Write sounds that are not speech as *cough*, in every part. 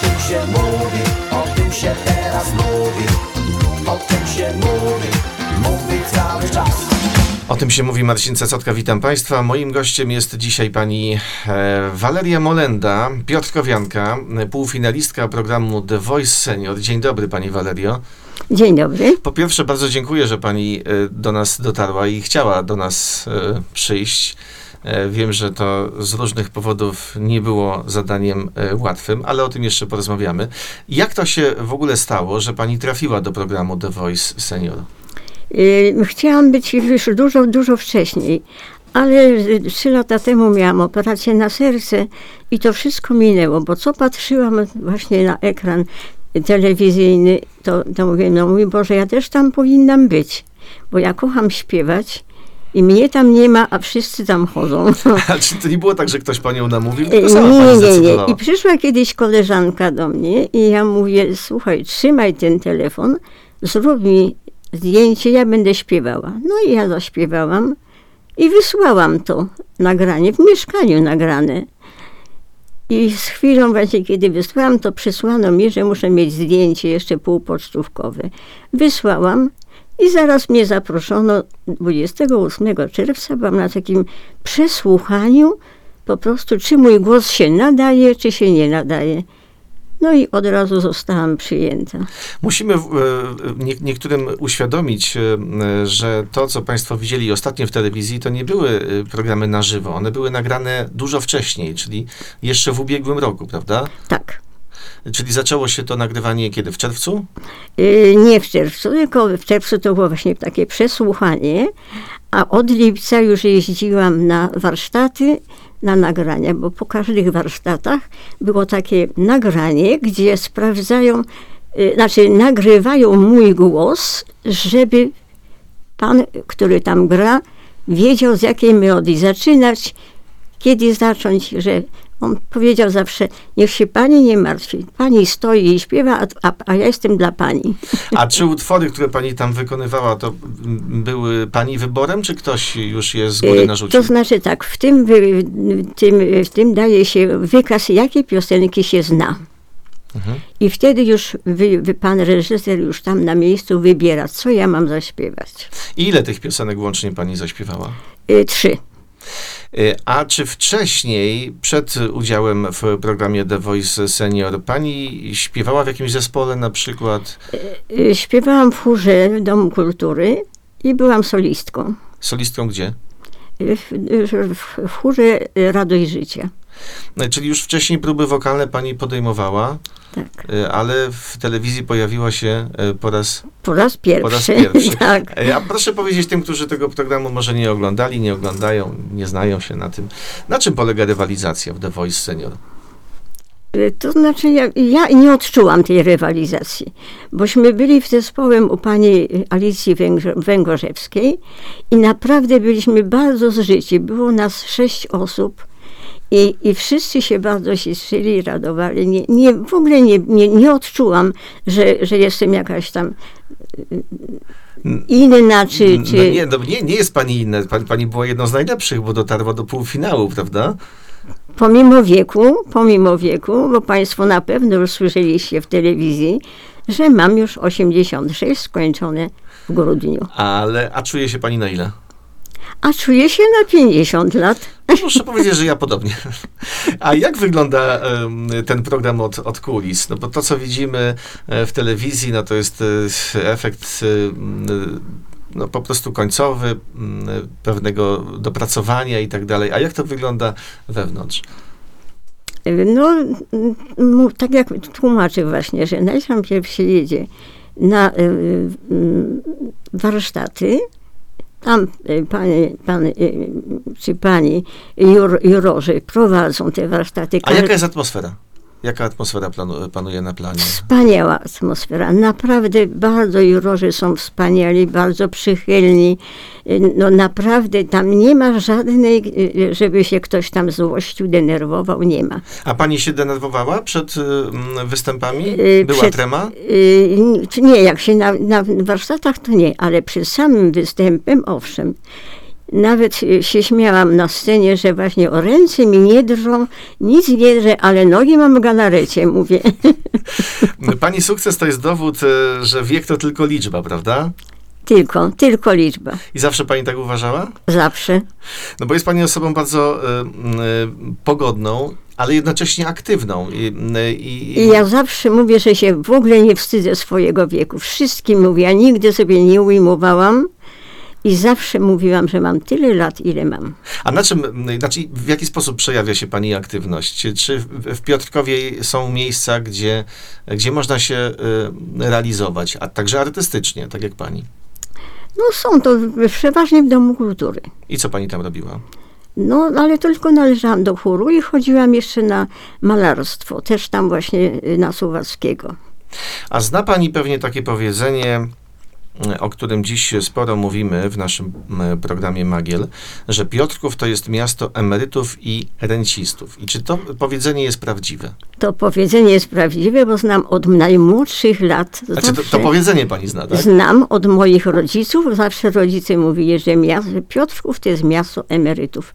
tym się mówi, o tym się teraz mówi O tym się mówi, mówi cały czas O tym się mówi Marcin Cecotka, witam Państwa. Moim gościem jest dzisiaj pani e, Waleria Molenda, Piotrkowianka, półfinalistka programu The Voice Senior. Dzień dobry Pani Walerio. Dzień dobry. Po pierwsze bardzo dziękuję, że Pani e, do nas dotarła i chciała do nas e, przyjść. E, Wiem, że to z różnych powodów nie było zadaniem e, łatwym, ale o tym jeszcze porozmawiamy. Jak to się w ogóle stało, że Pani trafiła do programu The Voice Senior? Y, Chciałam być już dużo, dużo wcześniej, ale trzy lata temu miałam operację na serce i to wszystko minęło, bo co patrzyłam właśnie na ekran telewizyjny, to, to mówię, no mój Boże, ja też tam powinnam być, bo ja kocham śpiewać i mnie tam nie ma, a wszyscy tam chodzą. *laughs* A czy to nie było tak, że ktoś Panią namówił, tylko sama Pani Nie, nie, nie. zdecydowała? I przyszła kiedyś koleżanka do mnie i ja mówię, słuchaj, trzymaj ten telefon, zrób mi zdjęcie, ja będę śpiewała. No i ja zaśpiewałam i wysłałam to nagranie, w mieszkaniu nagrane. I z chwilą właśnie, kiedy wysłałam, to przysłano mi, że muszę mieć zdjęcie jeszcze półpocztówkowe. Wysłałam i zaraz mnie zaproszono 28 czerwca, byłam na takim przesłuchaniu, po prostu czy mój głos się nadaje, czy się nie nadaje. No i od razu zostałam przyjęta. Musimy e, nie, niektórym uświadomić, e, że to, co Państwo widzieli ostatnio w telewizji, to nie były e, programy na żywo. One były nagrane dużo wcześniej, czyli jeszcze w ubiegłym roku, prawda? Tak. Czyli zaczęło się to nagrywanie kiedy? W czerwcu? Yy, Nie w czerwcu, tylko w czerwcu to było właśnie takie przesłuchanie, a od lipca już jeździłam na warsztaty, na nagrania, bo po każdych warsztatach było takie nagranie, gdzie sprawdzają, yy, znaczy nagrywają mój głos, żeby pan, który tam gra, wiedział z jakiej melodii zaczynać, kiedy zacząć, że on powiedział zawsze, niech się pani nie martwi, pani stoi i śpiewa, a, a, a ja jestem dla pani. *laughs* A czy utwory, które Pani tam wykonywała, to były Pani wyborem, czy ktoś już je z góry E, narzucił? To znaczy tak, w tym, wy, tym, w tym daje się wykaz, jakie piosenki się zna. Mhm. I wtedy już wy, wy, pan reżyser już tam na miejscu wybiera, co ja mam zaśpiewać. I ile tych piosenek łącznie Pani zaśpiewała? Y, Trzy. E, A czy wcześniej, przed udziałem w programie The Voice Senior, pani śpiewała w jakimś zespole na przykład? Y, Śpiewałam w chórze w Domu Kultury i byłam solistką. Solistką gdzie? Y, W, w, w chórze Radość Życia. E, Czyli już wcześniej próby wokalne pani podejmowała, Tak. e, ale w telewizji pojawiła się e, po raz, Po raz pierwszy. po raz *laughs* pierwszy. tak. A proszę powiedzieć tym, którzy tego programu może nie oglądali, nie oglądają, nie znają się na tym, na czym polega rywalizacja w The Voice Senior? Y, To znaczy, ja, ja nie odczułam tej rywalizacji, bośmy byli w zespołem u pani Alicji Węgorzewskiej i naprawdę byliśmy bardzo zżyci. Było nas sześć osób i, i wszyscy się bardzo cieszyli, radowali. Nie, nie, w ogóle nie, nie, nie odczułam, że, że jestem jakaś tam y, inna, czy... czy... No nie, no nie, nie jest pani inna. Pani, pani była jedną z najlepszych, bo dotarła do półfinału, prawda? Pomimo wieku, pomimo wieku, bo Państwo na pewno już słyszeliście w telewizji, że mam już 86 skończone w grudniu. Ale, a czuje się pani na ile? A czuję się na 50 lat. Muszę powiedzieć, że ja podobnie. A jak wygląda ten program od, od kulis? No bo to, co widzimy e, w telewizji, no to jest e, efekt e, no, po prostu końcowy, m, pewnego dopracowania i tak dalej. A jak to wygląda wewnątrz? No, tak jak tłumaczę właśnie, że najpierw się jedzie na y, y, warsztaty, tam y, panie, pan, czy pani jur, jurorzy prowadzą te warsztaty. A jaka jest atmosfera? Jaka atmosfera planu, panuje na planie? Wspaniała atmosfera. Naprawdę bardzo jurorzy są wspaniali, bardzo przychylni. No naprawdę tam nie ma żadnej, żeby się ktoś tam złościł, denerwował, nie ma. A pani się denerwowała przed y, występami? Y, Była przed- trema? Y, Nie, jak się na, na warsztatach to nie, ale przed samym występem owszem. Nawet y, się śmiałam na scenie, że właśnie o ręce mi nie drżą, nic nie drże, ale nogi mam w galarecie, mówię. *laughs* Pani sukces to jest dowód, e, że wiek to tylko liczba, prawda? tylko, tylko liczba. I zawsze pani tak uważała? Zawsze. No bo jest pani osobą bardzo m, e, pogodną, ale jednocześnie aktywną. I, I ja zawsze mówię, że się w ogóle nie wstydzę swojego wieku. Wszystkim mówię, ja nigdy sobie nie ujmowałam i zawsze mówiłam, że mam tyle lat, ile mam. A na czym, znaczy w jaki sposób przejawia się pani aktywność? Czy w, w Piotrkowie są miejsca, gdzie, gdzie można się e, realizować, a także artystycznie, tak jak pani? No są to przeważnie w Domu Kultury. I co pani tam robiła? No, ale tylko należałam do chóru i chodziłam jeszcze na malarstwo, też tam właśnie y, na Słowackiego. A zna pani pewnie takie powiedzenie, o którym dziś sporo mówimy w naszym programie Magiel, że Piotrków to jest miasto emerytów i rencistów. I czy to powiedzenie jest prawdziwe? To powiedzenie jest prawdziwe, bo znam od najmłodszych lat. Znaczy to, zawsze to powiedzenie pani zna, tak? Znam od moich rodziców, zawsze rodzice mówili, że miasto, Piotrków to jest miasto emerytów.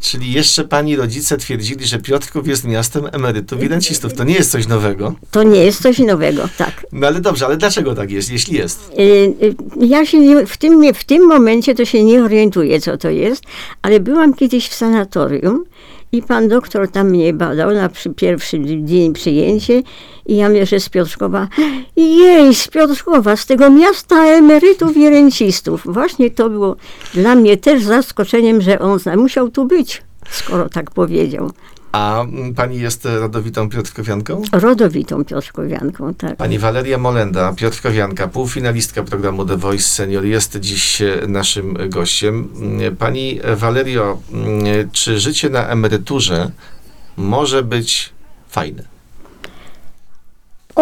Czyli jeszcze pani rodzice twierdzili, że Piotrków jest miastem emerytów i rencistów. To nie jest coś nowego. To nie jest coś nowego, tak. No ale dobrze, ale dlaczego tak jest, jeśli jest? Y, y, Ja się nie, w, tym, w tym momencie to się nie orientuję, co to jest, ale byłam kiedyś w sanatorium i pan doktor tam mnie badał na przy, pierwszy dzień przyjęcie i ja że z Piotrkowa. Jej, z Piotrkowa, z tego miasta emerytów i rencistów. Właśnie to było dla mnie też zaskoczeniem, że on musiał tu być, skoro tak powiedział. A pani jest rodowitą Piotrkowianką? Rodowitą Piotrkowianką, tak. Pani Waleria Molenda, Piotrkowianka, półfinalistka programu The Voice Senior, jest dziś e, naszym gościem. Mm, Pani Walerio, mm, czy życie na emeryturze może być fajne?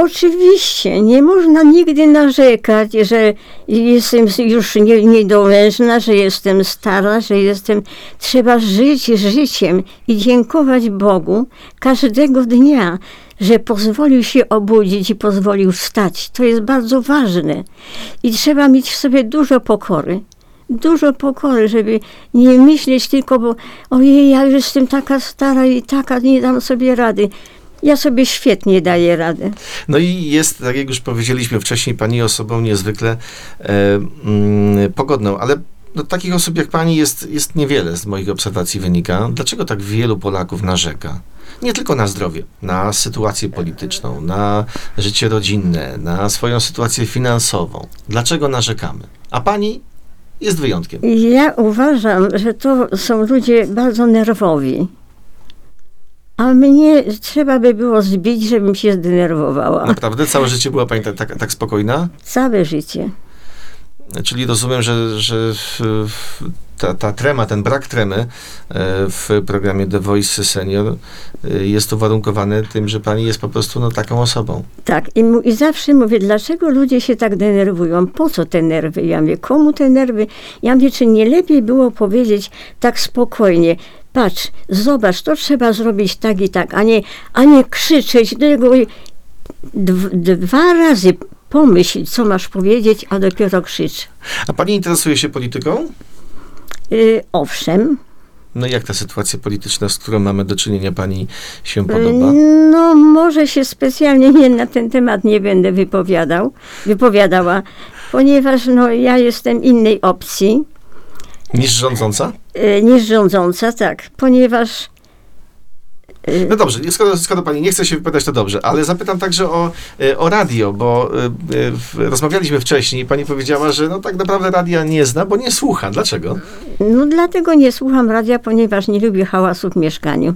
Oczywiście, nie można nigdy narzekać, że jestem już nie, niedołężna, że jestem stara, że jestem. Trzeba żyć życiem i dziękować Bogu każdego dnia, że pozwolił się obudzić i pozwolił wstać. To jest bardzo ważne. I trzeba mieć w sobie dużo pokory. Dużo pokory, żeby nie myśleć tylko, bo ojej, ja już jestem taka stara i taka, nie dam sobie rady. Ja sobie świetnie daję radę. No i jest, tak jak już powiedzieliśmy wcześniej, pani osobą niezwykle e, mm, pogodną, ale no, takich osób jak pani jest, jest niewiele z moich obserwacji wynika. Dlaczego tak wielu Polaków narzeka? Nie tylko na zdrowie, na sytuację polityczną, na życie rodzinne, na swoją sytuację finansową. Dlaczego narzekamy? A pani jest wyjątkiem. Ja uważam, że to są ludzie bardzo nerwowi. A mnie trzeba by było zbić, żebym się zdenerwowała. Naprawdę całe życie była pani tak, tak, tak spokojna? Całe życie. Czyli rozumiem, że, że ta, ta trema, ten brak tremy e, w programie The Voice Senior e, jest uwarunkowany tym, że pani jest po prostu no, taką osobą. Tak, i, mu, i zawsze mówię, dlaczego ludzie się tak denerwują? Po co te nerwy? Ja mówię, komu te nerwy? Ja mówię, czy nie lepiej było powiedzieć tak spokojnie, patrz, zobacz, to trzeba zrobić tak i tak, a nie, a nie krzyczeć jego. Dw, dwa razy pomyśl, co masz powiedzieć, a dopiero krzycz. A pani interesuje się polityką? Y, owszem, No i jak ta sytuacja polityczna, z którą mamy do czynienia, pani się podoba? No, może się specjalnie nie, na ten temat nie będę wypowiadał, wypowiadała, ponieważ no, ja jestem innej opcji Niż rządząca? E, niż rządząca, tak, ponieważ e, No dobrze, skoro, skoro pani nie chce się wypowiadać, to dobrze, ale zapytam także o, e, o radio, bo rozmawialiśmy wcześniej i pani powiedziała, że no tak naprawdę radia nie zna, bo nie słucha. Dlaczego? no dlatego nie słucham radia, ponieważ nie lubię hałasu w mieszkaniu.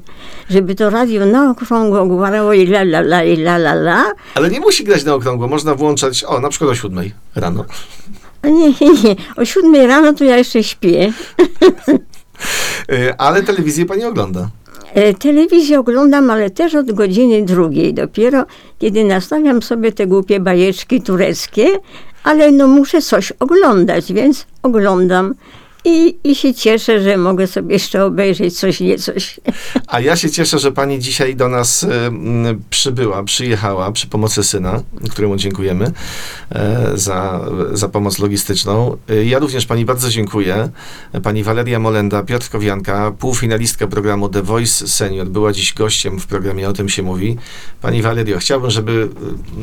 Żeby to radio na okrągło gwarało i la la la i la la la, Ale nie musi grać na okrągło, można włączać, o, na przykład o siódmej rano. nie, nie, nie, o siódmej rano to ja jeszcze śpię. *laughs* E, Ale telewizję pani ogląda. E, Telewizję oglądam, ale też od godziny drugiej dopiero, kiedy nastawiam sobie te głupie bajeczki tureckie, ale no muszę coś oglądać, więc oglądam. I, I się cieszę, że mogę sobie jeszcze obejrzeć coś, nie coś. A ja się cieszę, że pani dzisiaj do nas m, przybyła, przyjechała przy pomocy syna, któremu dziękujemy e, za, za pomoc logistyczną. E, Ja również pani bardzo dziękuję. Pani Waleria Molenda, Piotr Kowianka, półfinalistka programu The Voice Senior, była dziś gościem w programie O tym się mówi. Pani Walerio, chciałbym, żeby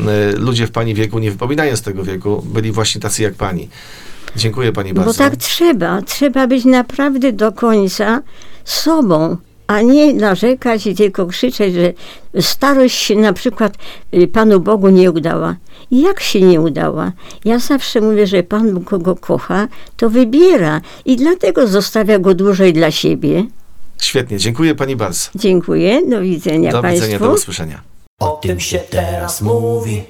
e, ludzie w pani wieku, nie wypominając tego wieku, byli właśnie tacy jak pani. Dziękuję pani bardzo. Bo tak trzeba. Trzeba być naprawdę do końca sobą, a nie narzekać i tylko krzyczeć, że starość się na przykład y, Panu Bogu nie udała. Jak się nie udała? Ja zawsze mówię, że Pan Bóg kogo kocha, to wybiera i dlatego zostawia go dłużej dla siebie. Świetnie, dziękuję pani bardzo. Dziękuję, do widzenia Do Państwu. widzenia, do usłyszenia. O tym się teraz mówi